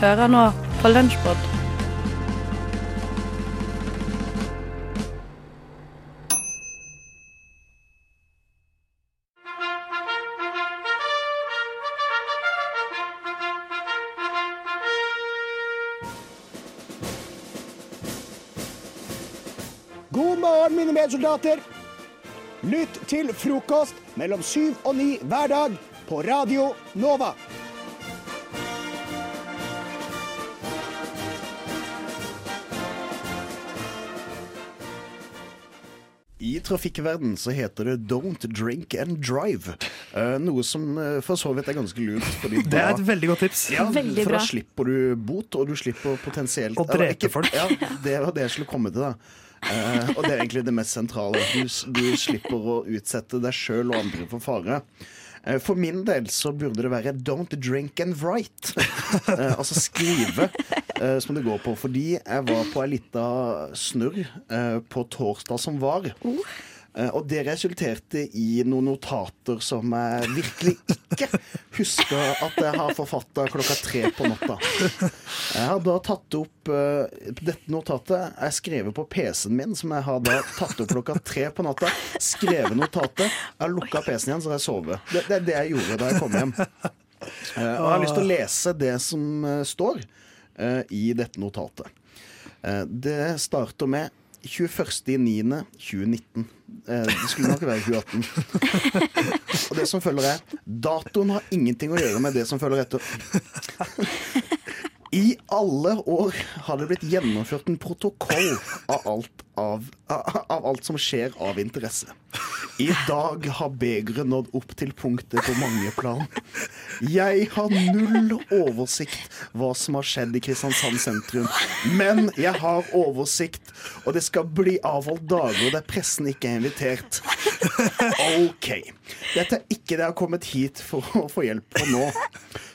Hører nå på Lunsjpod. God morgen, mine medsoldater. Lytt til frokost mellom syv og ni hver dag på Radio Nova. Trafikkverden så heter det 'don't drink and drive'. Uh, noe som uh, for så vidt er ganske lurt. Fordi Det er et veldig godt tips. ja, Veldig for bra. da slipper du bot, og du slipper potensielt Å drepe ikke- folk. Ja, det var det jeg skulle komme til, da. uh, og det er egentlig det mest sentrale. Du, du slipper å utsette deg sjøl og andre for fare. Eh, For min del så burde det være 'don't drink and write'. Altså skrive, som det går på. Fordi jeg var på ei lita snurr eh, på torsdag som var. Eh, Og det resulterte i noen notater som jeg virkelig ikke husker at jeg har forfatta klokka tre på natta. Jeg har da tatt opp uh, dette notatet Jeg skrevet på PC-en min, som jeg har da tatt opp klokka tre på natta. Skrevet notatet. Jeg har lukka PC-en igjen, så jeg sovet. Det, det er det jeg gjorde da jeg kom hjem. Uh, og jeg har lyst til å lese det som uh, står eh, i dette notatet. Eh, det starter med 21.9.2019. Eh, det skulle nok være 2018. Og det som følger er Datoen har ingenting å gjøre med det som følger etter. I alle år har det blitt gjennomført en protokoll av alt, av, av alt som skjer av interesse. I dag har begeret nådd opp til punktet på mange plan. Jeg har null oversikt hva som har skjedd i Kristiansand sentrum. Men jeg har oversikt, og det skal bli avholdt dager der pressen ikke er invitert. OK. Dette er ikke det jeg har kommet hit for å få hjelp på nå.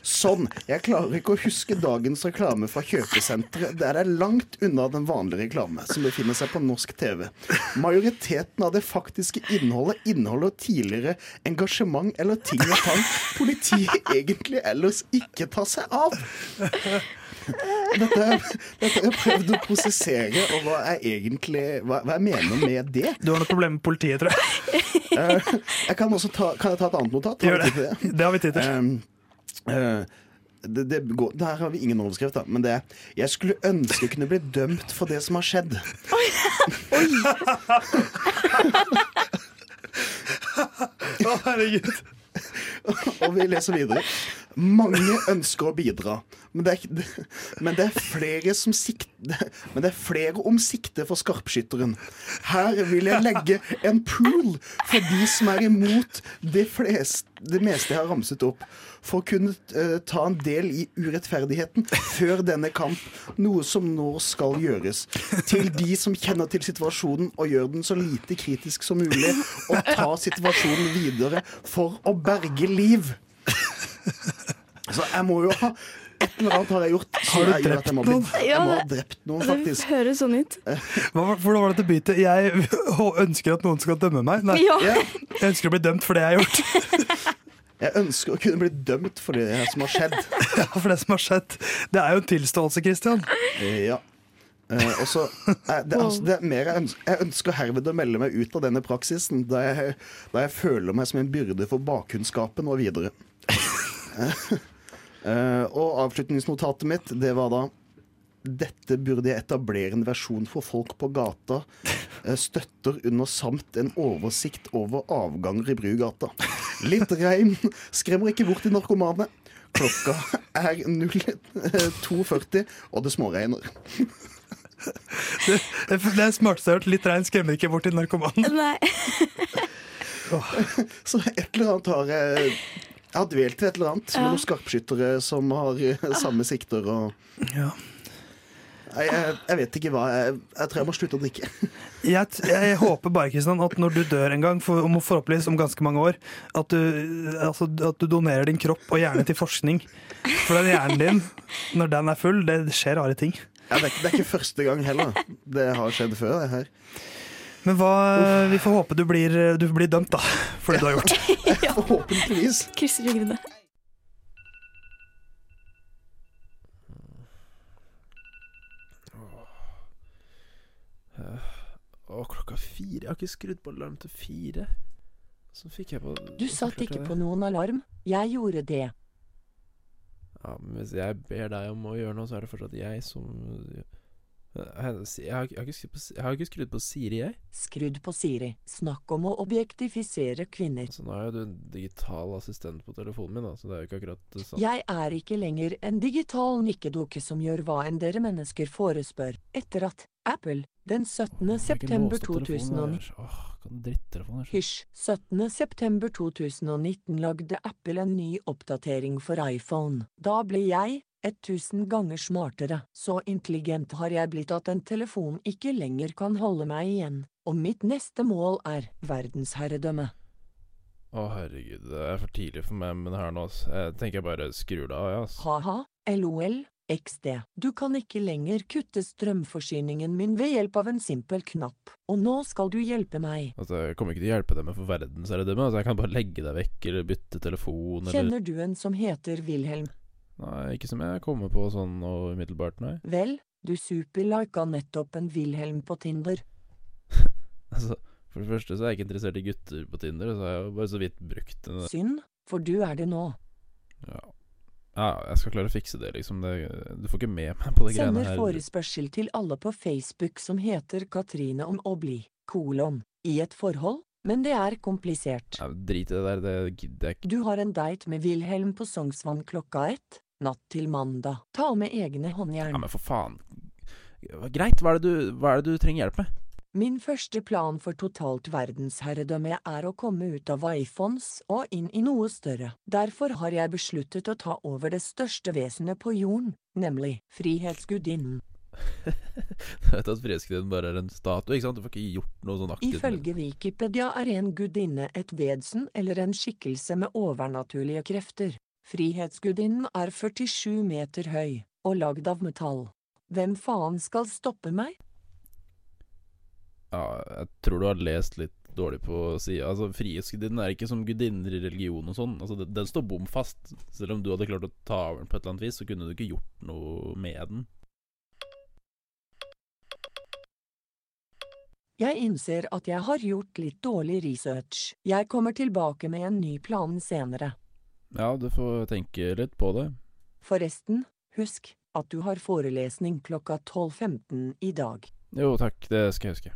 Sånn. Jeg klarer ikke å huske dagens reklame fra kjøpesenteret. Der det er langt unna den vanlige reklame som befinner seg på norsk TV. Majoriteten av det faktiske innholdet inneholder tidligere engasjement eller ting og tang politiet egentlig ellers ikke tar seg av. Dette, dette har jeg prøvd å prosessere, og hva jeg egentlig hva, hva jeg mener med det. Du har noe problem med politiet, tror jeg. Eh, jeg kan også ta, kan jeg ta et annet notat? Gjør det. det. Det har vi tid til. Um, uh, det, det går, der har vi ingen overskrift, da. Men det er Jeg skulle ønske jeg kunne bli dømt for det som har skjedd. Å, herregud. Og vi leser videre. Mange ønsker å bidra, men det er, men det er flere som sikter Men det er flere om sikte for skarpskytteren. Her vil jeg legge en pool for de som er imot det, flest, det meste jeg har ramset opp. For å kunne eh, ta en del i urettferdigheten før denne kamp, noe som nå skal gjøres. Til de som kjenner til situasjonen og gjør den så lite kritisk som mulig, og ta situasjonen videre for å berge liv. Så jeg må jo ha Et eller annet har jeg gjort. Har du jeg drept jeg noen? Jeg må ha drept noen, Det høres sånn ut. Hva, hvordan var det til bytet? Jeg ønsker at noen skal dømme meg. Nei. Ja, jeg ønsker å bli dømt for det jeg har gjort. jeg ønsker å kunne bli dømt for det som har skjedd. Ja, for det som har skjedd. Det er jo en tilståelse, Christian. Ja. Eh, og så eh, det, altså, det er mer jeg, ønsker, jeg ønsker herved å melde meg ut av denne praksisen, da jeg, da jeg føler meg som en byrde for bakkunnskapen og videre. Eh, og avslutningsnotatet mitt, det var da dette burde jeg etablere en versjon for folk på gata. eh, Støtter under samt en oversikt over avganger i Brugata. Litt regn skremmer ikke bort de narkomane. Klokka er 02.40, og det småregner. Det, det er smarteste jeg har hørt. Litt regn skremmer ikke bort de narkomane. Nei. Så et eller annet har jeg Jeg har dvelt til et eller annet med noen skarpskyttere som har eh, samme sikter og Ja. Jeg, jeg vet ikke hva. Jeg, jeg tror jeg må slutte å drikke. Jeg, jeg håper bare Kristian, at når du dør en gang, for, om forhåpentligvis om ganske mange år, at du, altså, at du donerer din kropp og hjerne til forskning. For den hjernen din, når den er full, det skjer rare ting. Ja, det, er, ikke- det er ikke første gang heller. Det har skjedd før. det her Men hva, vi får håpe du blir, du blir dømt, da, for det du har gjort. Forhåpentligvis. Krysser fingrene. Å, klokka fire? Jeg har ikke skrudd på alarm til fire. Så fikk jeg på Du satt ikke på noen alarm. Jeg gjorde det. Ja, men hvis jeg ber deg om å gjøre noe, så er det fortsatt jeg som Jeg, har, jeg, har, ikke skrudd på, jeg har ikke skrudd på Siri, jeg. Skrudd på Siri. Snakk om å objektifisere kvinner. Så nå er jo du en digital assistent på telefonen min, da, så det er jo ikke akkurat sant. Jeg er ikke lenger en digital nikkedukke som gjør hva enn dere mennesker forespør, etter at Apple den 17. september 2019 Åh, kan drittelefoner. Hysj. 17. september 2019 lagde Apple en ny oppdatering for iPhone. Da ble jeg 1000 ganger smartere. Så intelligent har jeg blitt at en telefon ikke lenger kan holde meg igjen. Og mitt neste mål er verdensherredømme. Å, herregud, det er for tidlig for meg med det her nå, ass. Jeg tenker jeg bare skrur det av, jeg, ass. Ha-ha, LOL, XD. Du kan ikke lenger kutte strømforsyningen min ved hjelp av en simpel knapp. Og nå skal du hjelpe meg. Altså, jeg kommer ikke til å hjelpe deg med for verden, ser du det med, Altså, jeg kan bare legge deg vekk, eller bytte telefon, eller Kjenner du en som heter Wilhelm? Nei, ikke som jeg kommer på sånn og umiddelbart, nei. Vel, du superlika nettopp en Wilhelm på Tinder. Altså, for det første så er jeg ikke interessert i gutter på Tinder, så har jeg jo bare så vidt brukt den. Synd, for du er det nå. Ja. Ja, jeg skal klare å fikse det, liksom. Det, du får ikke med meg på det greiene her. Sender forespørsel til alle på Facebook som heter Katrine om å bli, kolon, i et forhold, men det er komplisert. Ja, drit i det der, det gidder jeg ikke. Du har en date med Wilhelm på Sognsvann klokka ett, natt til mandag. Ta med egne håndjern. Ja, men for faen. Greit, hva er, det du, hva er det du trenger hjelp med? Min første plan for totalt verdensherredømme er å komme ut av iPhones og inn i noe større. Derfor har jeg besluttet å ta over det største vesenet på jorden, nemlig Frihetsgudinnen. Du vet at Frihetsgudinnen bare er en statue, ikke sant? Du får ikke gjort noe sånn aktivt. Ifølge Wikipedia er en gudinne et vesen eller en skikkelse med overnaturlige krefter. Frihetsgudinnen er 47 meter høy og lagd av metall. Hvem faen skal stoppe meg? Ja, jeg tror du har lest litt dårlig på sida. Altså, Frihetsgudinnen er ikke som gudinner i religion og sånn. Altså, den, står bom fast. Selv om du hadde klart å ta over den på et eller annet vis, så kunne du ikke gjort noe med den. Jeg innser at jeg har gjort litt dårlig research. Jeg kommer tilbake med en ny plan senere. Ja, du får tenke litt på det. Forresten, husk at du har forelesning klokka 12.15 i dag. Jo, takk, det skal jeg huske.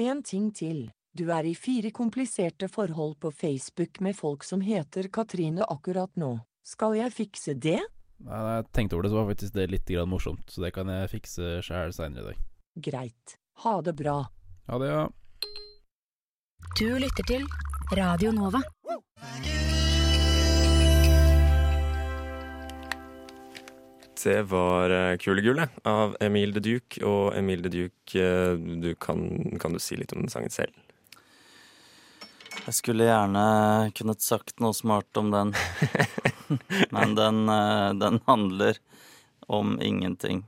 En ting til. Du er i fire kompliserte forhold på Facebook med folk som heter Katrine akkurat nå. Skal jeg fikse det? Nei, jeg tenkte over det, så var faktisk det litt grann morsomt. Så det kan jeg fikse sjæl seinere i dag. Greit. Ha det bra. Ha det, ja. Du lytter til Radio Nova. Det var Kulegullet Kule gule av Emil de Duke. Og Emil de Duke, eh, du kan, kan du si litt om den sangen selv? Jeg skulle gjerne kunnet sagt noe smart om den. Men den, eh, den handler om ingenting.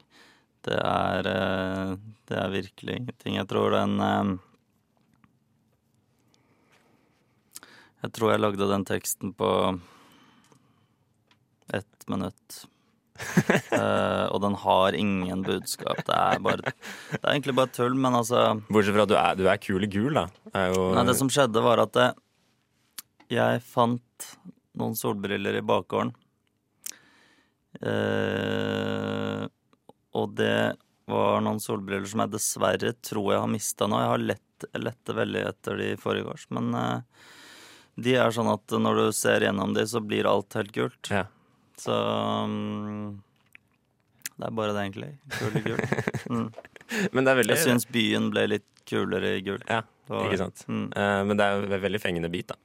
Det er eh, Det er virkelig ingenting. Jeg tror den eh, Jeg tror jeg lagde den teksten på ett minutt. Eh, og den har ingen budskap. Det er, bare, det er egentlig bare tull, men altså Bortsett fra at du er, du er kul i gul, da. Er jo, Nei, det som skjedde var at eh, jeg fant noen solbriller i bakgården. Uh, og det var noen solbriller som jeg dessverre tror jeg har mista nå. Jeg har lett, lette veldig etter de forrige gårs, men uh, de er sånn at når du ser gjennom de, så blir alt helt gult. Ja. Så um, det er bare det, egentlig. Kul i gul. Mm. Men det er veldig Jeg syns byen ble litt kulere i gul. Ja, var- ikke sant. Mm. Uh, men det er en veldig fengende bit, da.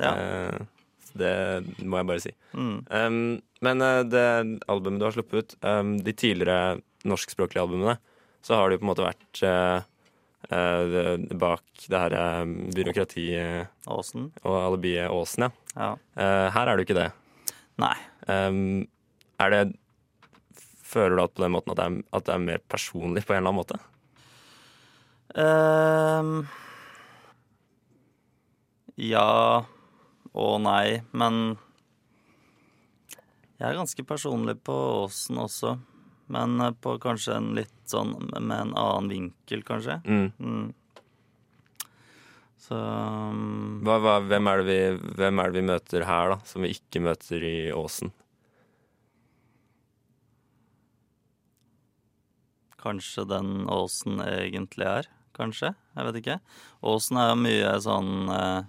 Ja. Uh, det må jeg bare si. Mm. Um, men uh, det albumet du har sluppet ut, um, de tidligere norskspråklige albumene, så har det jo på en måte vært bak det her eh, byråkratiet Åsen. og alibiet Åsen, ja. Ja. Her er du ikke det. Nei. Um, er det Føler du at på den måten at det, er, at det er mer personlig på en eller annen måte? Um, ja og nei, men jeg er ganske personlig på Åsen også. Men eh, på kanskje en litt sånn med en annen vinkel, kanskje. Mm. Mm. Så um, Hva, hva, hvem, er vi, hvem er det vi møter her, da, som vi ikke møter i Åsen? kanskje den Åsen egentlig er. Kanskje. Jeg vet ikke. Åsen er jo mye sånn eh,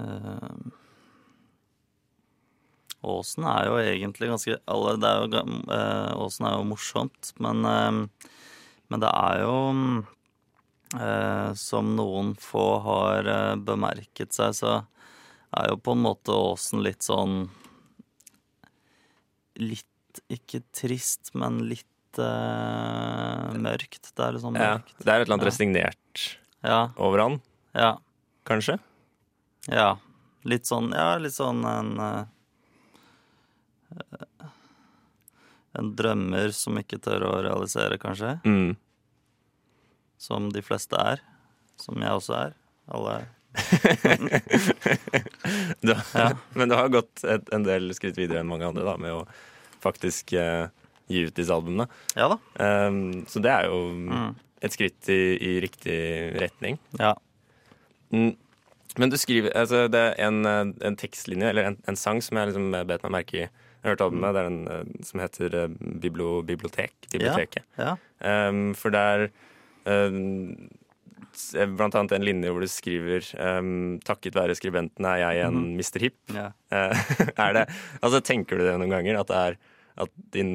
eh, Åsen er jo egentlig ganske alle, det er jo, eh, Åsen er jo morsomt, men, eh, men det er jo Som noen få har eh, bemerket seg, så er jo på en måte Åsen litt sånn Litt ikke trist, men litt eh, mørkt. Det er liksom mørkt. Ja, det er et eller annet Ja. resignert Ja, over han, ja, kanskje? ja. Litt sånn, ja, litt sånn en eh, En drømmer som ikke tør å realisere, kanskje. Mm. Som de fleste er. Som jeg også er. Alle er. Du, Ja. Men du har gått et, en del skritt videre enn mange andre da, med å faktisk uh, gi ut disse albumene. Ja da. Um, så det er jo Mm. et skritt i, i riktig retning. Ja. Mm. Men du skriver altså, Det er en, en tekstlinje, eller en, en sang, som jeg liksom bet meg merke i. Jeg har hørt albumet. Det er en eh, som heter eh, Biblo, Bibliotek. Biblioteket. Ja. Um, for der Blant annet en linje hvor du skriver um, 'Takket være skribenten er jeg en mm. Mr. Hip'. Ja. Eh, er det, altså Tenker du det noen ganger? At, det er, at din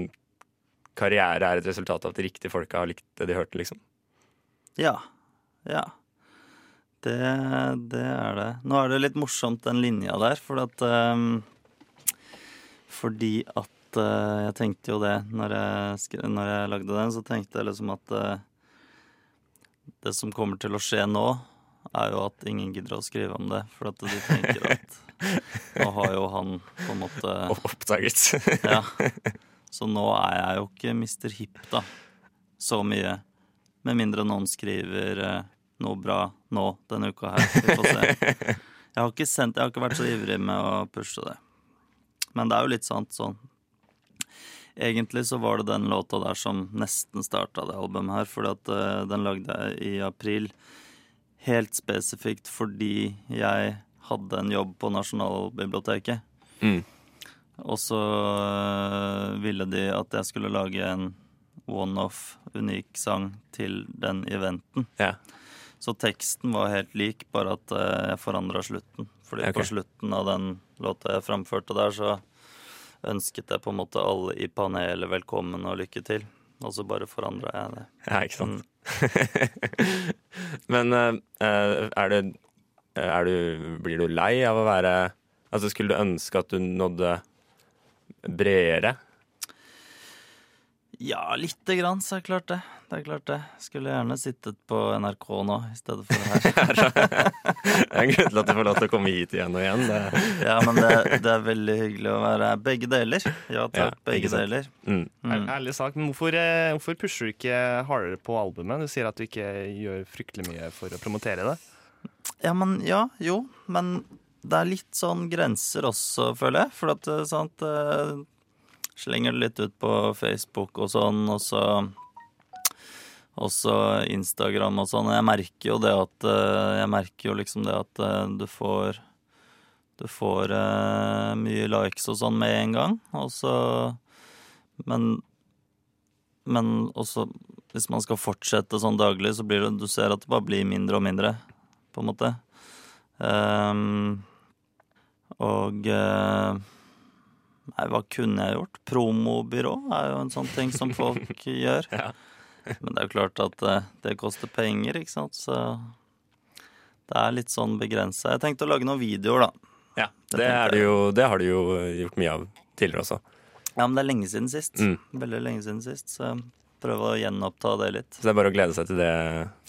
karriere er et resultat av at de riktige folka har likt det de hørte? liksom? Ja. Ja. Det, det er det. Nå er det litt morsomt, den linja der, for at um, Fordi at uh, jeg tenkte jo det når jeg, når jeg lagde den, så tenkte jeg liksom at eh, det som kommer til å skje nå, er jo at ingen gidder å skrive om det. For at de tenker at nå har jo han på en måte Oppdaget. Ja. Så nå er jeg jo ikke Mr. Hip, da. Så mye. Med mindre noen skriver eh, noe bra nå denne uka her. Vi får se. Jeg har ikke sendt, jeg har ikke vært så ivrig med å pushe det. Men det er jo litt sant sånn. Egentlig så var det den låta der som nesten starta det albumet her, fordi at uh, den lagde jeg i april helt spesifikt fordi jeg hadde en jobb på Nasjonalbiblioteket. Mm. Og så uh, ville de at jeg skulle lage en one-off, unik sang til den eventen. Ja. Så teksten var helt lik, bare at uh, jeg forandra slutten. Fordi okay. på slutten av den låta jeg framførte der, så ønsket jeg på en måte alle i panelet velkommen og lykke til. Og så bare forandra jeg det. Ja, ikke sant. Men eh, eh, er du, er du, Blir du lei av å være Altså, skulle du ønske at du nådde bredere? Ja, lite grann, så er det klart det. Det er klart det. Skulle gjerne sittet på NRK nå i stedet for her. Det er en grunn til at du får lov til å komme hit igjen og igjen. Det, Ja, men det, det er veldig hyggelig å være her. Begge deler. Ja takk, ja, begge deler. mm. Mm. Ærlig sagt, men hvorfor, eh, hvorfor pusher du ikke hardere på albumet? Du sier at du ikke gjør fryktelig mye for å promotere det. Ja, men ja, jo. Men det er litt sånn grenser også, føler jeg. For at eh, sant eh, Slenger det litt ut på Facebook og sånn, og så også Instagram og sånn. Jeg merker jo det at eh, Jeg merker jo liksom det at eh, du får Du får eh, mye likes og sånn med en gang, og så Men Men også hvis man skal fortsette sånn daglig, så blir det Du ser at det bare blir mindre og mindre, på en måte. Um, og eh, Nei, hva kunne jeg gjort? Promobyrå er jo en sånn ting som folk gjør. Ja. Men det er jo klart at det, det koster penger, ikke sant, så det er litt sånn begrensa. Jeg tenkte å lage noen videoer, da. Ja, Det det, det, jo, det har du jo gjort mye av tidligere også. Ja, men det er lenge siden sist. Mm. Veldig lenge siden sist, så prøve å gjenoppta det litt. Så det er bare å glede seg til det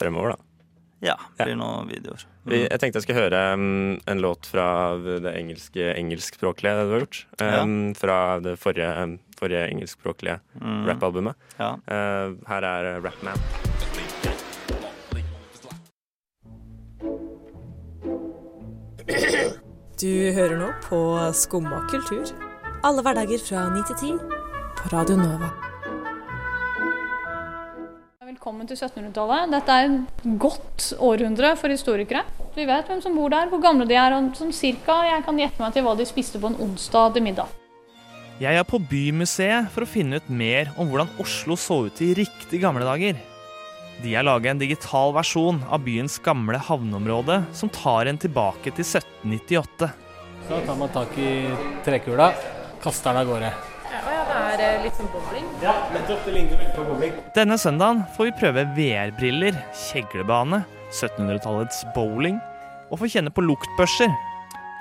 fremover, da. Ja, Ja. blir noen videoer. Vi, jeg tenkte jeg skulle høre um, en låt fra det engelske engelskspråklige du har gjort. Um, Fra det forrige, um, forrige engelskspråklige Mm. rappalbumet. Ja. Uh, her er Rapman. Du hører nå på Skumma kultur. Alle hverdager fra 9 til 10 på Radio Nova. Velkommen til 1700-tallet. Dette er et godt århundre for historikere. Vi vet hvem som bor der, hvor gamle de er, og sånn cirka jeg kan gjette meg til hva de spiste på en onsdag til middag. Jeg er på Bymuseet for å finne ut mer om hvordan Oslo så ut i riktig gamle dager. De har laget en digital versjon av byens gamle havneområde som tar en tilbake til 1798. Så tar man tak i trekula, kaster den av gårde. Er litt som bowling. Ja, nettopp. Det ligner veldig på bowling. Denne søndagen får vi prøve VR-briller, kjeglebane, 1700-tallets bowling og få kjenne på luktbørser.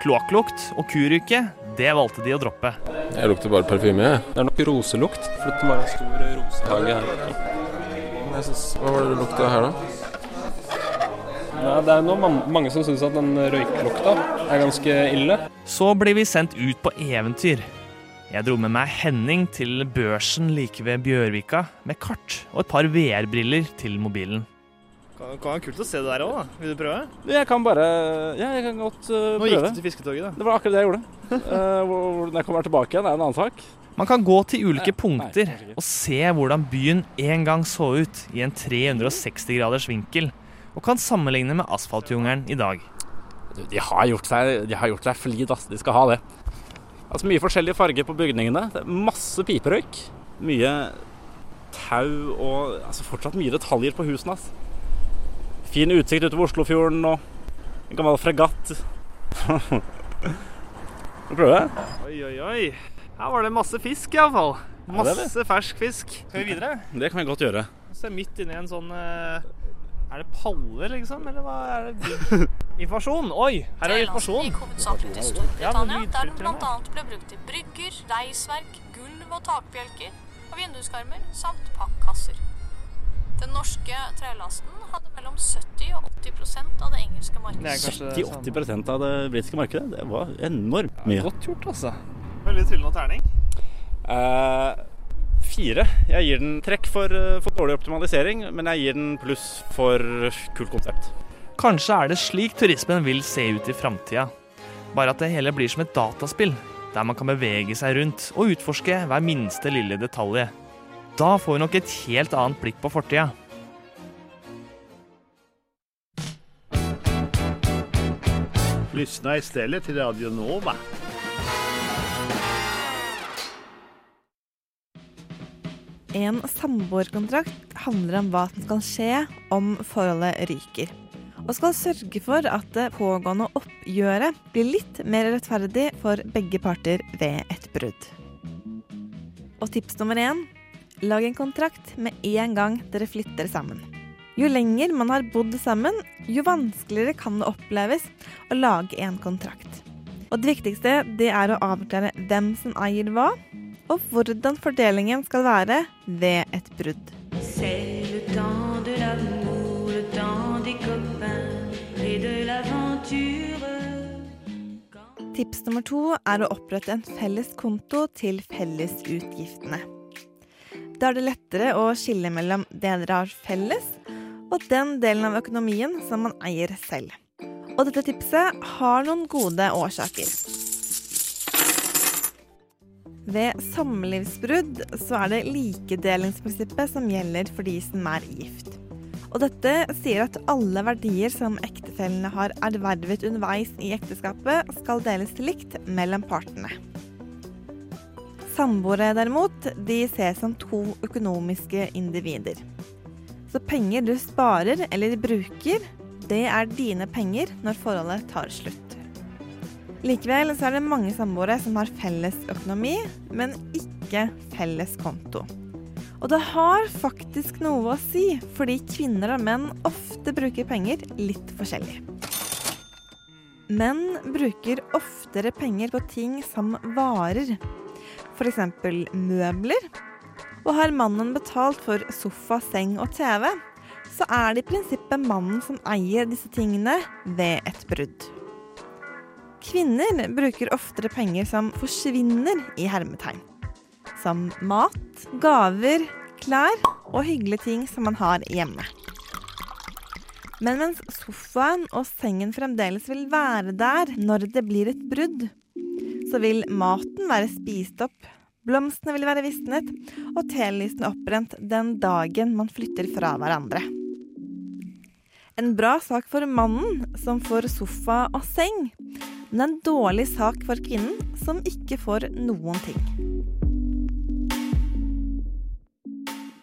Kloakklukt og kuruke, det valgte de å droppe. Jeg lukter bare parfyme, jeg. Det er nok roselukt. For det var en stor rosehage her. Synes, hva var det det lukta her, da? Ja, det er noe, man- mange som syns at den røyklukta er ganske ille. Så blir vi sendt ut på eventyr. Jeg dro med meg Henning til børsen like ved Bjørvika med kart og et par VR-briller til mobilen. Det kan være kult å se det der òg, da. Vil du prøve? Jeg kan bare Ja, jeg kan godt uh, Nå gikk du til fisketoget, da. Det var akkurat det jeg gjorde. uh, hvordan Når jeg kommer tilbake igjen, er en annen sak. Man kan gå til ulike punkter og se hvordan byen en gang så ut i en 360 graders vinkel, og kan sammenligne med asfaltjungelen i dag. De har gjort seg, de har gjort seg flid, ass. De skal ha det. Altså Mye forskjellige farger på bygningene. Det er masse piperøyk. Mye tau og altså fortsatt mye detaljer på husene. Altså. Fin utsikt utover Oslofjorden og en gammel fregatt. Skal du prøve? Oi, oi, oi. Her var det masse fisk, iallfall. Ja, det det. Masse fersk fisk. Skal vi videre? Det kan vi godt gjøre. Se midt inni en sånn eh, Er det paller, liksom? Eller hva er det? Informasjon! Oi, her er det informasjon. gikk hovedsakelig til Ja, Storbritannia, der den bl.a. ble brukt til brygger, reisverk, gulv og takbjelker, og vinduskarmer samt pakkasser. Den norske trelasten hadde mellom 70 og 80% av det engelske markedet. 70-80% av det britiske markedet. Det var enormt mye. Godt gjort, altså. Veldig tryllende terning. Eh, fire. Jeg gir den trekk for, eh, for dårlig optimalisering, men jeg gir den pluss for kult konsept. Kanskje er det slik turismen vil se ut i framtida. Bare at det hele blir som et dataspill, der man kan bevege seg rundt og utforske hver minste lille detalj. Da får vi nok et helt annet blikk på fortida. Lyssna istället till Radio Nova. En samboerkontrakt handler om hva som skal skje om forholdet ryker. Og skal sørge for at det pågående oppgjøret blir litt mer rettferdig for begge parter ved et brudd. Og tips nummer én lag en kontrakt med en gang dere flytter sammen. Jo lenger man har bodd sammen, jo vanskeligere kan det oppleves å lage en kontrakt. Og det viktigste det er å avklare hvem som eier hva, og hvordan fordelingen skal være ved et brudd. Tips nummer to er å opprette en felles konto til fellesutgiftene. Da er det lettere å skille mellom det dere har felles, og den delen av økonomien som man eier selv. Og dette tipset har noen gode årsaker. Ved samlivsbrudd så er det likedelingsprinsippet som gjelder for de som er gift. Og dette sier at alle verdier som ektefellene har ervervet underveis i ekteskapet, skal deles likt mellom partene. Samboere derimot, de ses som to økonomiske individer. Så penger du sparer eller bruker, det er dine penger når forholdet tar slutt. Likevel så er det mange samboere som har felles økonomi, men ikke felles konto. Og det har faktisk noe å si, fordi kvinner og menn ofte bruker penger litt forskjellig. Menn bruker oftere penger på ting som varer, f.eks. møbler. Og har mannen betalt for sofa, seng og TV, så er det i prinsippet mannen som eier disse tingene ved et brudd. Kvinner bruker oftere penger som forsvinner i hermetegn. Som mat, gaver, klær og hyggelige ting som man har hjemme. Men mens sofaen og sengen fremdeles vil være der når det blir et brudd, så vil maten være spist opp, Blomstene vil være visnet, og telysene oppbrent den dagen man flytter fra hverandre. En bra sak for mannen, som får sofa og seng, men en dårlig sak for kvinnen, som ikke får noen ting.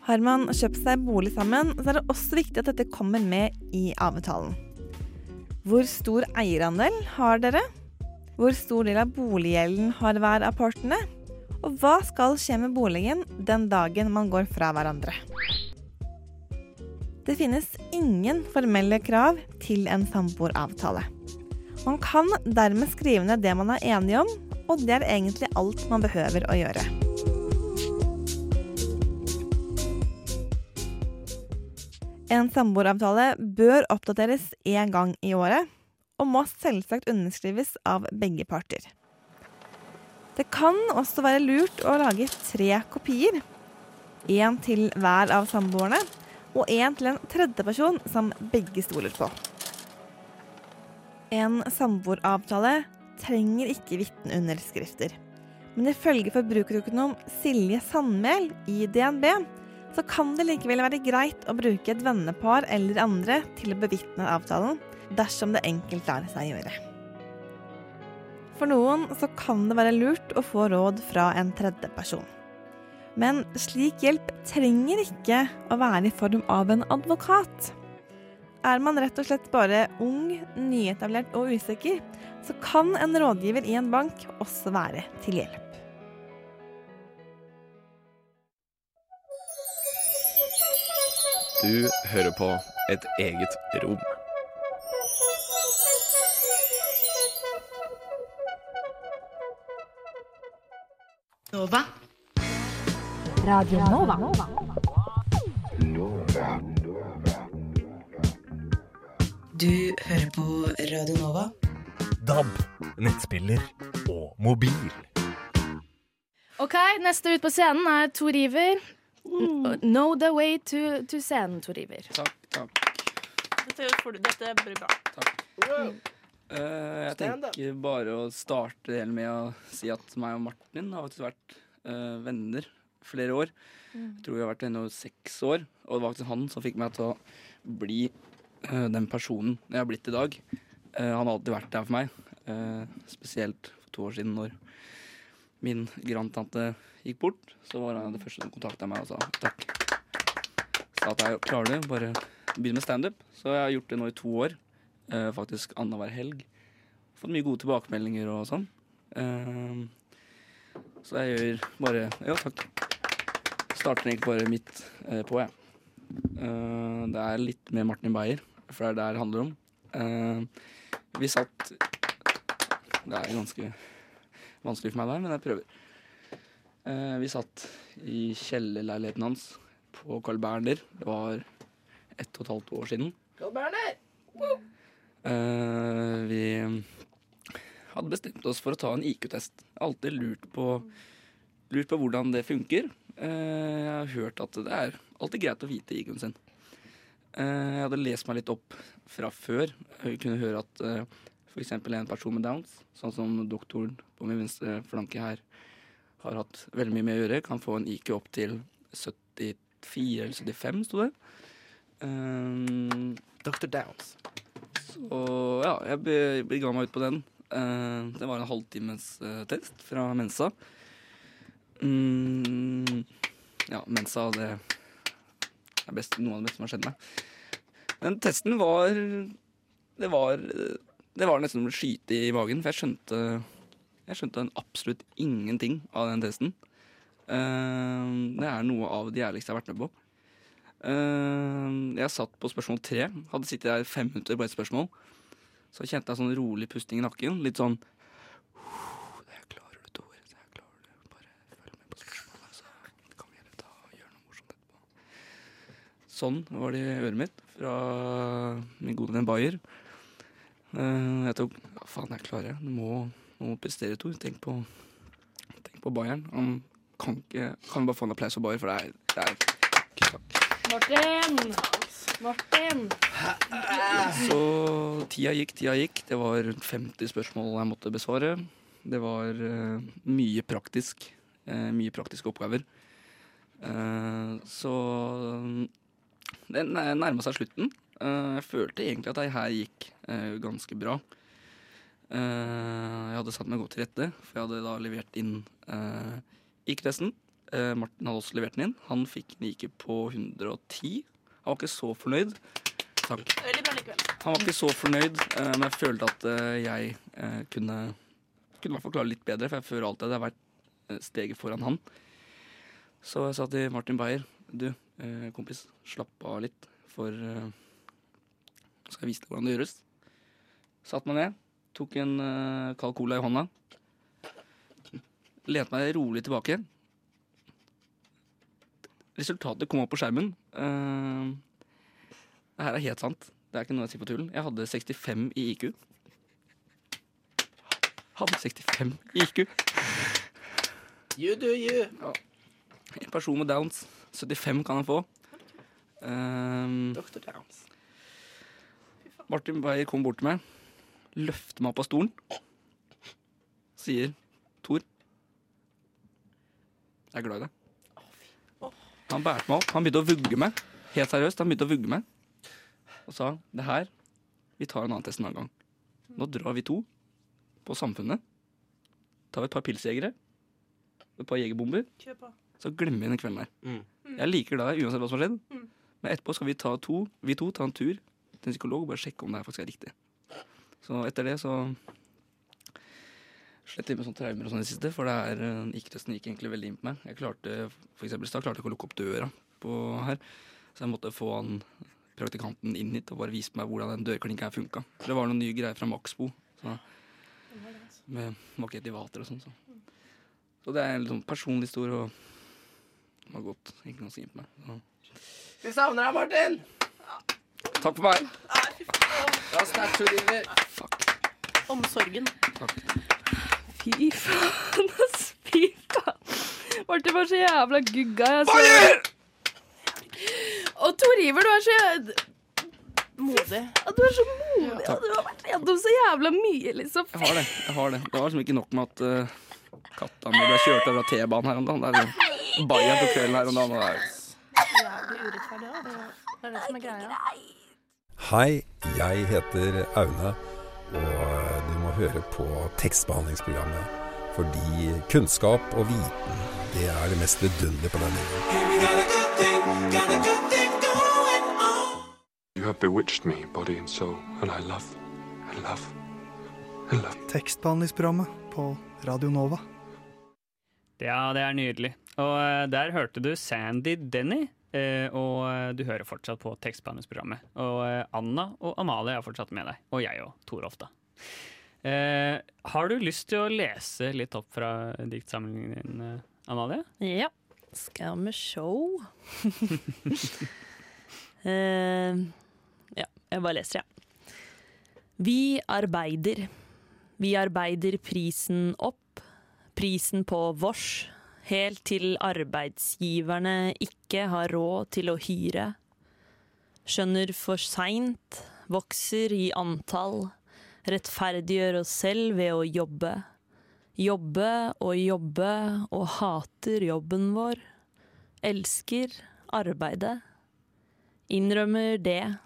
Har man kjøpt seg bolig sammen, så er det også viktig at dette kommer med i avtalen. Hvor stor eierandel har dere? Hvor stor del av boliggjelden har hver av partene? Og hva skal skje med boligen den dagen man går fra hverandre? Det finnes ingen formelle krav til en samboeravtale. Man kan dermed skrive ned det man er enige om, og det er egentlig alt man behøver å gjøre. En samboeravtale bør oppdateres én gang i året, og må selvsagt underskrives av begge parter. Det kan også være lurt å lage tre kopier. Én til hver av samboerne, og en til en tredjeperson som begge stoler på. En samboeravtale trenger ikke vitneunderskrifter. Men ifølge forbrukerøkonom Silje Sandmæl i DNB så kan det likevel være greit å bruke et vennepar eller andre til å bevitne avtalen, dersom det enkelt lar seg gjøre. For noen så kan det være lurt å få råd fra en tredjeperson. Men slik hjelp trenger ikke å være i form av en advokat. Er man rett og slett bare ung, nyetablert og usikker, så kan en rådgiver i en bank også være til hjelp. Du hører på Et eget rom. Nova. Radio Nova. Du hører på Radio Nova. DAB, nettspiller og mobil. Ok, neste ut på scenen er Tor Iver. Know the way to, to scenen, Tor Iver. Takk, takk. Dette, får dette blir bra. Eh, jeg tenker bare å starte det hele med å si at meg og Martin har faktisk vært uh, venner flere år. Mm. Jeg tror vi har vært venner i seks år, og det var faktisk han som fikk meg til å bli uh, den personen jeg har blitt i dag. Uh, han har alltid vært der for meg, Uh, spesielt for to år siden når min grandtante gikk bort. Så var han det første som kontakta meg og sa takk. Sa at jeg klarer det, bare begynn med standup. Så jeg har gjort det nå i to år. Faktisk annenhver helg. Fått mye gode tilbakemeldinger og sånn. Så jeg gjør bare Ja, takk. Starter egentlig bare midt eh, på, jeg. Eh, det er litt med Martin Beyer, for det er det det handler om. Eh, vi satt Det er ganske vanskelig for meg der, men jeg prøver. Eh, vi satt i kjellerleiligheten hans på Carl Berner. Det var ett og et halvt år siden. Carl Berner! Eh, vi hadde bestemt oss for å ta en IQ-test. Alltid lurt på, lurt på hvordan det funker. Eh, jeg har hørt at det er alltid greit å vite IQ-en sin. Eh, jeg hadde lest meg litt opp fra før. Jeg kunne høre at uh, f.eks. en person med downs, sånn som doktoren på min venstre flanke her, har hatt veldig mye med å gjøre, kan få en IQ opp til 74 eller 75, sto det. Um, Dr. Downs. Så ja, jeg be- bega meg ut på den. Uh, det var en halvtimes uh, test fra Mensa. Mm, ja, Mensa, det er best, noe av det beste som har skjedd meg. Den testen var Det var, det var nesten som å skyte i magen, for jeg skjønte Jeg skjønte absolutt ingenting av den testen. Uh, det er noe av det jævligste jeg har vært med på. Uh, jeg satt på spørsmål tre. Hadde sittet der fem minutter på ett spørsmål. Så kjente jeg sånn rolig pusting i nakken. Litt sånn Det klarer du, Tor. Det klarer du. Bare følg med på spørsmålet, så kan vi heller ta og gjøre noe morsomt etterpå. Sånn var det i øret mitt fra min gode venn Bayer. Eh, jeg tok Ja, faen, jeg klarer det. Du må, må prestere, Tor. Tenk på, tenk på Bayern. Han kan ikke Kan bare få en applaus for Bayer, for det er, det er Martin! Martin! Så tida gikk, tida gikk. Det var rundt 50 spørsmål jeg måtte besvare. Det var uh, mye praktisk Uh, mye praktiske oppgaver. Uh, så det nærma seg slutten. Eh, jeg følte egentlig at det her gikk eh, ganske bra. Eh, jeg hadde satt meg godt til rette, for jeg hadde da levert inn IQ-testen. Eh, Martin hadde også levert den inn. Han fikk en IQ på 110. Han var ikke så fornøyd. Takk. Han var ikke så fornøyd, eh, men jeg følte at eh, jeg eh, kunne kunne forklare litt bedre, for jeg føler alltid at jeg har vært eh, steget foran han. Så jeg sa til Martin Beyer Du, eh, kompis, slapp av litt, for eh, skal jeg vise deg hvordan det gjøres. Satt meg ned, tok en eh, kald cola i hånda. Lente meg rolig tilbake. Resultatet kom opp på skjermen. Eh, det her er helt sant. Det er ikke noe jeg sier på tull. Jeg hadde 65 i IQ. Hadde 65 i IQ. You do you. Ja. En person med downs. 75 kan han få. Um, Dr. Downs. Martin Beyer kom bort til meg, løfter meg opp av stolen, sier Tor, jeg er glad i deg. Han bærte meg opp. Han begynte å vugge meg. Helt seriøst, han begynte å vugge meg. Og sa det her, vi tar en annen test en annen gang. Nå drar vi to på Samfunnet. Tar vi et par pilsjegere, et par jegerbomber, Kjør på. Så glemmer vi den kvelden her. Mm. Jeg liker deg uansett hva som har skjedd. Mm. Men etterpå skal vi, ta to, vi to ta en tur til en psykolog og bare sjekke om det her faktisk er riktig. Så etter det så slett jeg med sånne traumer og sånn i det siste, for det er eh, IQ-testen gikk egentlig veldig inn på meg. Jeg klarte, for eksempel i stad klarte jeg ikke å lukke opp døra på her, så jeg måtte få han praktikanten inn hit og bare vise meg hvordan den dørklinka her funka. For det var noen nye greier fra Maxbo, så, med maketivater og sånn. Så. så det er en litt sånn personlig historie, og det var godt Ikke noe inn på meg. Så. Vi savner deg, Martin. Takk for meg. Bra sterkt, Tor Fuck. Omsorgen. Fy faen, ass. Fy faen. Martin var så jævla gugga. Altså. Og Tor Iver, du er så Modig. Ja, Du er så modig, og du har vært gjennom så jævla mye, liksom. Jeg har det. jeg har Det Det var liksom ikke nok med at uh, katta mi ble kjørt over T-banen her om dagen. Bayern på kvelden her om dagen. og det er- urettferdig òg. Det det er det som er greia. Hei, jeg heter Aune, og du må høre på tekstbehandlingsprogrammet. Fordi kunnskap og viten, det er det mest vidunderlige på denne jorda. You have bewitched me, body and soul, and I love, I love, I love. Tekstbehandlingsprogrammet på Radio Nova. Ja, det er nydelig. Og eh, der hørte du Sandy Denny, eh, og eh, du hører fortsatt på tekstbehandlingsprogrammet. Og Anna og Amalie er fortsatt med deg, og jeg og Torolf, da. Eh, har du lyst til å lese litt opp fra diktsamlingen din, Amalie? Ja. Skal vi sjå Eh, Ja, jeg bare leser, jeg. Vi arbeider. Vi arbeider prisen opp. Prisen på vårs. Helt til arbeidsgiverne ikke har råd til å hyre. Skjønner for seint. Vokser i antall. Rettferdiggjør oss selv ved å jobbe. Jobbe og jobbe og hater jobben vår. Elsker arbeidet. Innrømmer det.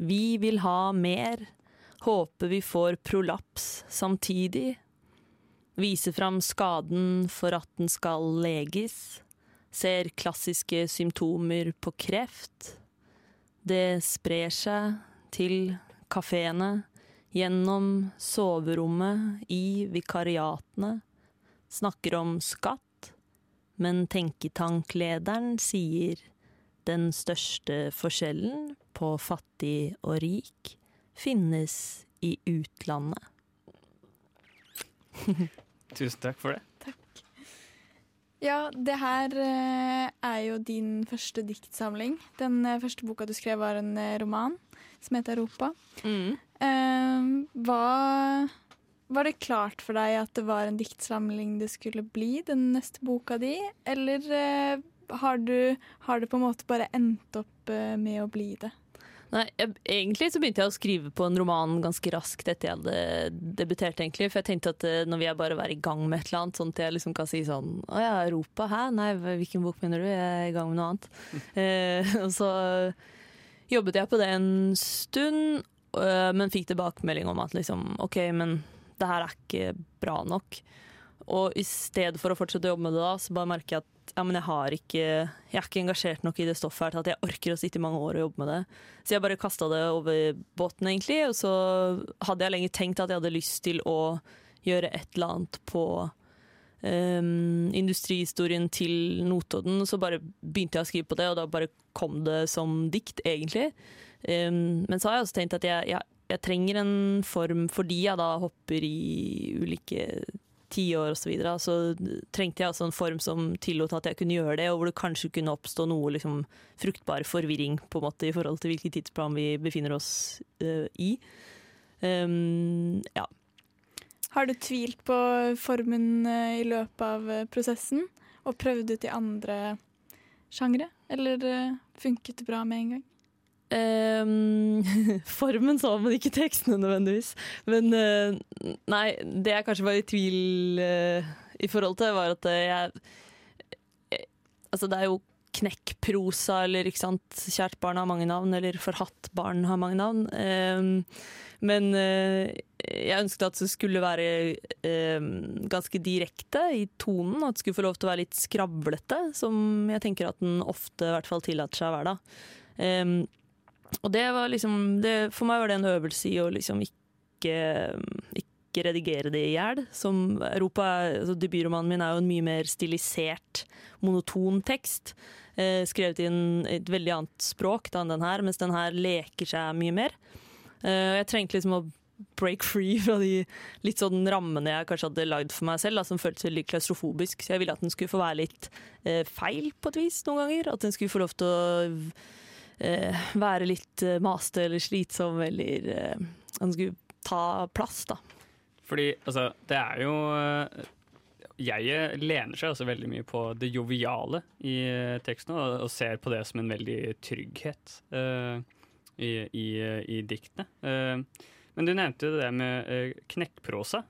Vi vil ha mer. Håper vi får prolaps samtidig. Viser fram skaden for at den skal leges. Ser klassiske symptomer på kreft. Det sprer seg til kafeene, gjennom soverommet, i vikariatene. Snakker om skatt, men tenketanklederen sier den største forskjellen på fattig og rik finnes i utlandet. Tusen takk for det. Ja, det her eh, er jo din første diktsamling. Den eh, første boka du skrev var en eh, roman som heter Europa. Eh, hva Var det klart for deg at det var en diktsamling det skulle bli, den neste boka di? Eller har, du, har det på en måte bare endt opp med å bli det? Nei, jeg, Egentlig så begynte jeg å skrive på en roman ganske raskt etter jeg hadde debutert. egentlig, For jeg tenkte at eh, nå vil jeg bare være i gang med et eller annet, sånn at jeg liksom kan si sånn Å ja, Europa, hæ? Nei, hvilken bok mener du? Jeg er i gang med noe annet. eh, og så jobbet jeg på det en stund, øh, men fikk tilbakemelding om at liksom OK, men det her er ikke bra nok. Og i stedet for å fortsette å jobbe med det da, så bare merker jeg at ja, men jeg, har ikke, jeg er ikke engasjert nok i det stoffet her til at jeg orker å sitte i mange år og jobbe med det. Så jeg bare kasta det over båten, egentlig. Og så hadde jeg lenge tenkt at jeg hadde lyst til å gjøre et eller annet på um, industrihistorien til Notodden. Så bare begynte jeg å skrive på det, og da bare kom det som dikt, egentlig. Um, men så har jeg også tenkt at jeg, jeg, jeg trenger en form fordi jeg da hopper i ulike tiår osv. Så, så trengte jeg altså en form som tillot at jeg kunne gjøre det, og hvor det kanskje kunne oppstå noe liksom, fruktbar forvirring på en måte i forhold til hvilken tidsplan vi befinner oss uh, i. Um, ja. Har du tvilt på formen uh, i løpet av uh, prosessen, og prøvd ut i andre sjangre? Eller funket det bra med en gang? Um, formen så, men ikke tekstene nødvendigvis. Men eh, nei, det jeg kanskje var i tvil eh, i forhold til, var at jeg, jeg Altså, det er jo knekkprosa, eller ikke sant, kjært barn har mange navn, eller forhatt barn har mange navn. Um, men uh, jeg ønsket at det skulle være ganske direkte i tonen, at det skulle få lov til å være litt skravlete, som jeg tenker at den ofte i hvert fall tillater seg å være. da. Og det var liksom det, For meg var det en øvelse i å liksom ikke, ikke redigere det i hjel. Som Europa, altså Debutromanen min er jo en mye mer stilisert, monoton tekst. Eh, skrevet i et veldig annet språk da, enn den her, mens den her leker seg mye mer. Eh, jeg trengte liksom å break free fra de litt sånn rammene jeg kanskje hadde lagd for meg selv, da, som føltes veldig klaustrofobisk. Så jeg ville at den skulle få være litt eh, feil på et vis noen ganger. At den skulle få lov til å eh, være litt eh, maste eller slitsom, eller eh, han skulle ta plass, da. Fordi altså, det er jo eh, Jeg lener seg altså veldig mye på det joviale i eh, teksten, og, og ser på det som en veldig trygghet eh, i, i, i, diktene. Eh, men du nevnte jo det med knekkprosa.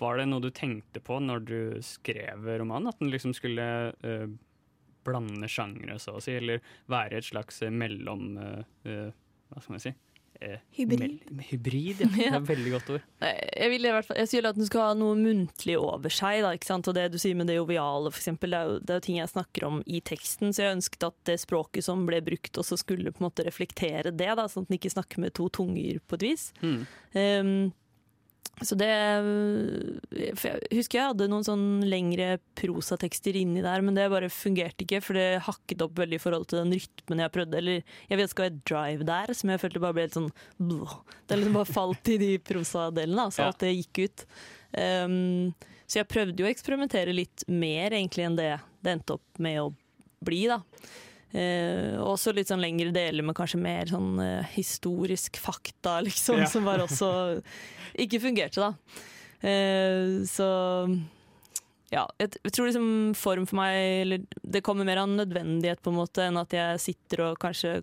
var det noe du tenkte på når du skrev romanen? At den liksom skulle blande sjangre, så å si, eller være et slags eh, mellom uh, Hva skal man si? Hybrid. hybrid, ja. Det er et veldig godt ord. Jeg vil i hvert fall, jeg sier at den skal ha noe muntlig over seg. Da, ikke sant? Og det du sier med det joviale, for eksempel, det er, jo, det er jo ting jeg snakker om i teksten. Så jeg ønsket at det språket som ble brukt, også skulle på en måte reflektere det. Da, sånn at den ikke snakker med to tunger, på et vis. Mm. Um, så det for Jeg husker jeg hadde noen sånn lengre prosatekster inni der, men det bare fungerte ikke, for det hakket opp veldig i forhold til den rytmen jeg prøvde. Eller jeg vet ikke skal være et drive der, som jeg følte bare ble helt sånn blå. Det liksom bare falt i de prosadelene, så alt det gikk ut. Um, så jeg prøvde jo å eksperimentere litt mer egentlig enn det det endte opp med å bli, da. Uh, også litt sånn lengre deler med kanskje mer sånn eh, historisk fakta, liksom, ja. som bare også ikke fungerte, da. Eh, så ja, jeg, jeg, tror liksom form for meg eller, Det kommer mer av nødvendighet på en måte enn at jeg sitter og kanskje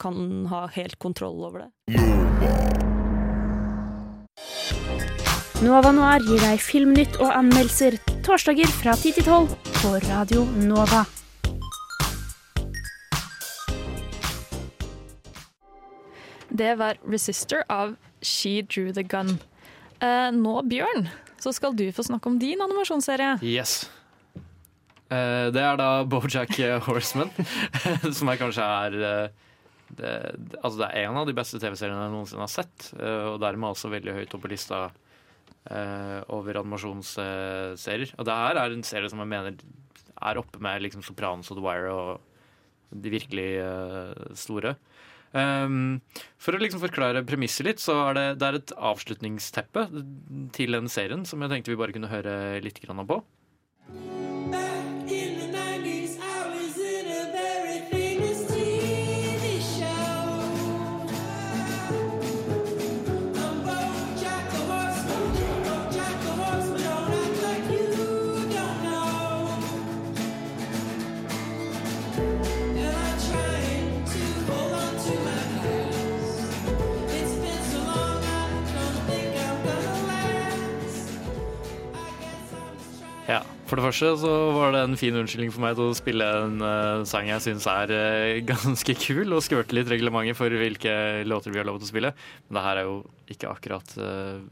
kan ha helt kontroll over det. Nova Noir gir deg filmnytt og anmeldelser torsdager fra 10 til 12 på Radio Nova. Det var 'Resister' av She Drew The Gun. Eh, nå, Bjørn, så skal du få snakke om din animasjonsserie. Yes. Eh, det er da Bojack Horseman, som jeg kanskje er eh, det, altså det er en av de beste TV-seriene jeg noensinne har sett, eh, og dermed også veldig høyt oppe på lista eh, over animasjonsserier. Og det her er en serie som jeg mener er oppe med liksom Sopranos og The Wire og de virkelig store. Um, for å liksom forklare premisset litt, så er det, det er et avslutningsteppe til den serien som jeg tenkte vi bare kunne høre litt på. For det første så var det en fin unnskyldning for meg til å spille en uh, sang jeg syns er uh, ganske kul, og skvørte litt reglementet for hvilke låter vi har lov til å spille. Men det her er jo ikke akkurat uh,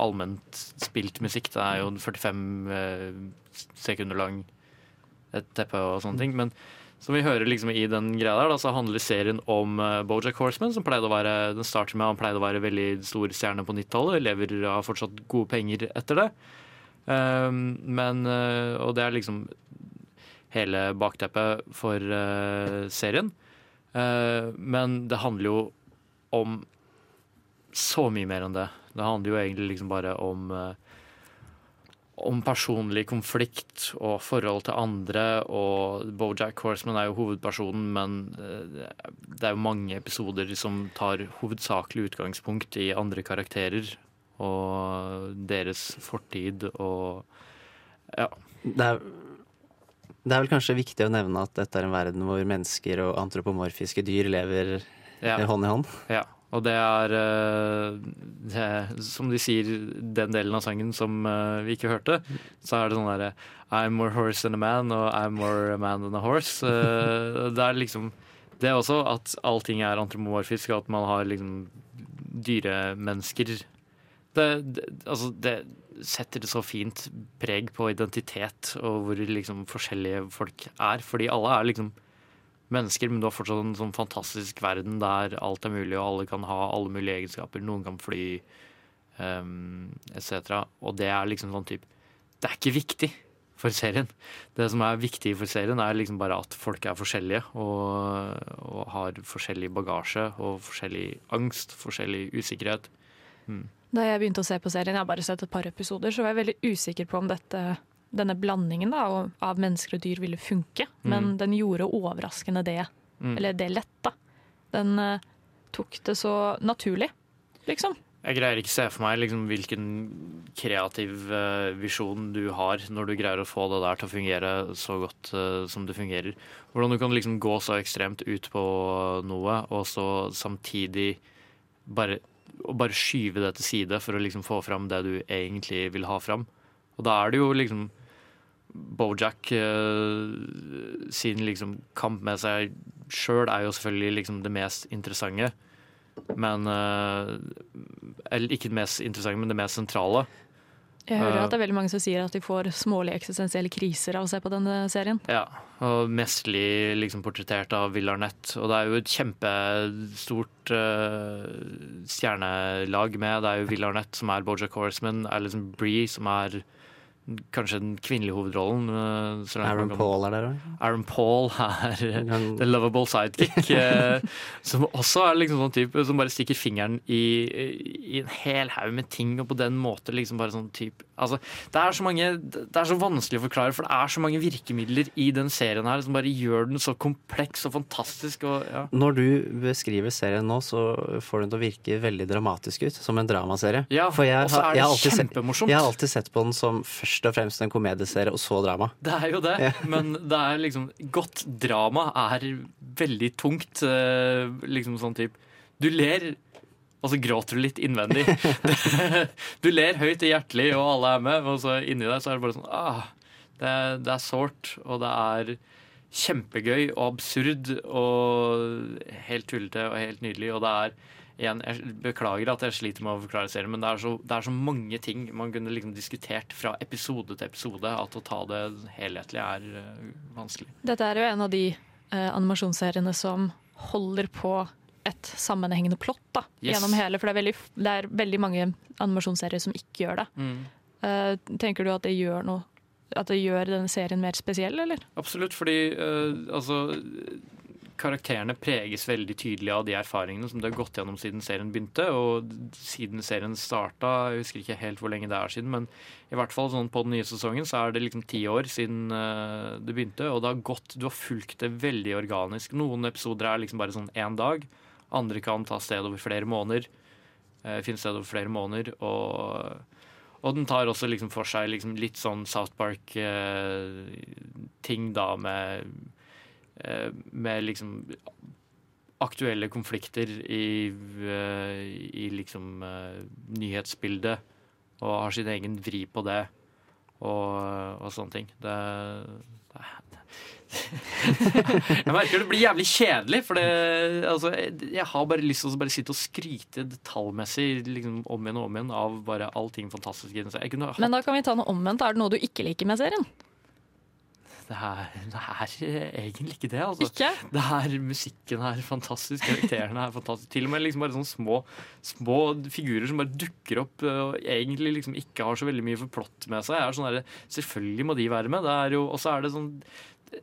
allment spilt musikk. Det er jo 45 eh, sekunder lang et teppe og sånne ting. Men som vi hører liksom i den greia der, da, så handler serien om Bojack Horseman, som pleide å være den starter med han pleide å være veldig stor stjerne på 90-tallet. Lever av fortsatt gode penger etter det. Um, men uh, Og det er liksom hele bakteppet for uh, serien. Uh, men det handler jo om så mye mer enn det. Det handler jo egentlig liksom bare om om personlig konflikt og forhold til andre. Og Bojack Horseman er jo hovedpersonen, men det er jo mange episoder som tar hovedsakelig utgangspunkt i andre karakterer og deres fortid og ja. Det er, det er vel kanskje viktig å nevne at dette er en verden hvor mennesker og antropomorfiske dyr lever Ja. eh, hånd i hånd. Ja, og det er, det er, Som de sier, den delen av sangen som eh, vi ikke hørte, så er det sånn derre I'm more horse than a man, og I'm more a man than a horse. Eh, det er liksom Det er også at allting er antropomorfisk, og at man har liksom dyremennesker. Det, det, altså, det setter det så fint preg på identitet og hvor liksom forskjellige folk er. Fordi alle er liksom mennesker, men du har fortsatt en sånn fantastisk verden der alt er mulig, og alle kan ha alle mulige egenskaper. Noen kan fly, um, etc. Og det er liksom sånn type Det er ikke viktig for serien. Det som er viktig for serien, er liksom bare at folk er forskjellige og, og har forskjellig bagasje og forskjellig angst, forskjellig usikkerhet. Mm. Da jeg begynte å se på serien, jeg har bare sett et par episoder, så var jeg veldig usikker på om dette, denne blandingen da, av- mennesker og dyr ville funke. Men Mm. den gjorde overraskende det. Mm. Eller det lett. Den uh, tok det så naturlig, liksom. Jeg greier ikke se for meg liksom, hvilken kreativ uh, visjon du har når du greier å få det der til å fungere så godt uh, som det fungerer. Hvordan du kan liksom gå så ekstremt ut på noe, og så samtidig bare, og bare skyve det til side for å liksom få fram det du egentlig vil ha fram. Og da er det jo liksom Bojack eh, sin liksom kamp med seg sjøl er jo selvfølgelig liksom det mest interessante. Men eh, Eller ikke det mest interessante, men det mest sentrale. Jeg hører Eh, at det er veldig mange som sier at de får smålige eksistensielle kriser av å se på denne serien. Ja, og mestlig liksom portrettert av Will Arnett. Og det er jo et kjempestort uh, stjernelag med. Det er jo Will Arnett som er Bojack Horseman, Alison Bree som er kanskje den kvinnelige hovedrollen. eh, Aaron Paul er der òg. Aaron Paul er the lovable sidekick. eh, som også er liksom sånn type som bare stikker fingeren i, i en hel haug med ting, og på den måte liksom bare sånn type Altså, det er så mange Det er så vanskelig å forklare, for det er så mange virkemidler i den serien her som bare gjør den så kompleks og fantastisk. Og, ja. Når du beskriver serien nå, så får den til å virke veldig dramatisk ut. Som en dramaserie. Ja, For jeg, og så er det jeg, kjempemorsomt. jeg har alltid sett på den som først og fremst en komedieserie, og så drama. Det er jo det, Ja. men det er liksom Godt drama er veldig tungt. eh, Liksom sånn type Du ler, og så gråter du litt innvendig. Du ler høyt og hjertelig, og alle er med, og så inni deg så er det bare sånn ah, det, er- det er sårt, og det er kjempegøy og absurd og helt tullete og helt nydelig. Og det er igjen, Jeg beklager at jeg sliter med å forklare serien, men det er, så, det er så mange ting man kunne liksom diskutert fra episode til episode at å ta det helhetlig er uh, vanskelig. Dette er jo en av de uh, animasjonsseriene som holder på et sammenhengende plott da, Yes. gjennom hele. For det er, veldig, det er veldig mange animasjonsserier som ikke gjør det. Mm. Uh, tenker du at det gjør noe At det gjør denne serien mer spesiell, eller? Absolutt, fordi uh, altså Karakterene preges veldig tydelig av de erfaringene som det har gått gjennom siden serien begynte. Og siden serien starta, jeg husker ikke helt hvor lenge det er siden, men i hvert fall sånn på den nye sesongen så er det liksom ti år siden uh, det begynte. Og det har gått, du har fulgt det veldig organisk. Noen episoder er liksom bare sånn én dag. Andre kan ta sted over flere måneder. Uh, finne sted over flere måneder. Og og den tar også liksom for seg liksom litt sånn South Park-ting, da, med, eh, med liksom aktuelle konflikter i, eh, i liksom eh, nyhetsbildet, og har sin egen vri på det. og, og sånne ting. Det, det jeg merker det blir jævlig kjedelig, for det, altså, jeg har bare lyst til å bare sitte og skryte detaljmessig liksom, om igjen og om igjen av bare allting fantastisk. i Jeg kunne, Men da kan vi ta noe omvendt. Er det noe du ikke liker med serien? det, er, det er egentlig ikke det. Altså. Ikke? Det er, musikken er fantastisk, karakterene er fantastiske. Til og med liksom bare sånne små, små figurer som bare dukker opp øh, og egentlig liksom ikke har så veldig mye for plott med seg. Sånn der, selvfølgelig må de være med. Og så er det sånn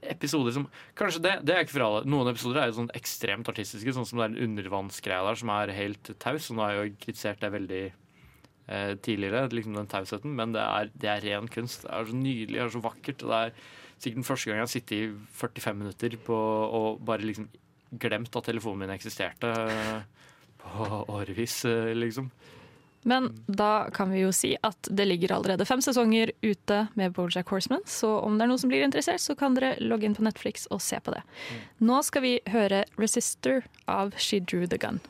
episoder som Kanskje det, det er ikke for alle. Noen episoder er jo sånn ekstremt artistiske, sånn som det er en undervannsgreie der som er helt taus. Og nå har jeg jo kritisert det veldig eh, tidligere, liksom den tausheten, men det er, det er ren kunst. Det er så nydelig, det er så vakkert. og det er sikkert den første gang jeg har sittet i 45 minutter på, og bare liksom glemt at telefonen min eksisterte eh, på årevis, eh, liksom. Men da kan vi jo si at det ligger allerede fem sesonger ute med Bojack Horseman, så om det er noen som blir interessert, så kan dere logge inn på Netflix og se på det. Nå skal vi høre 'Resister' av She Drew The Gun.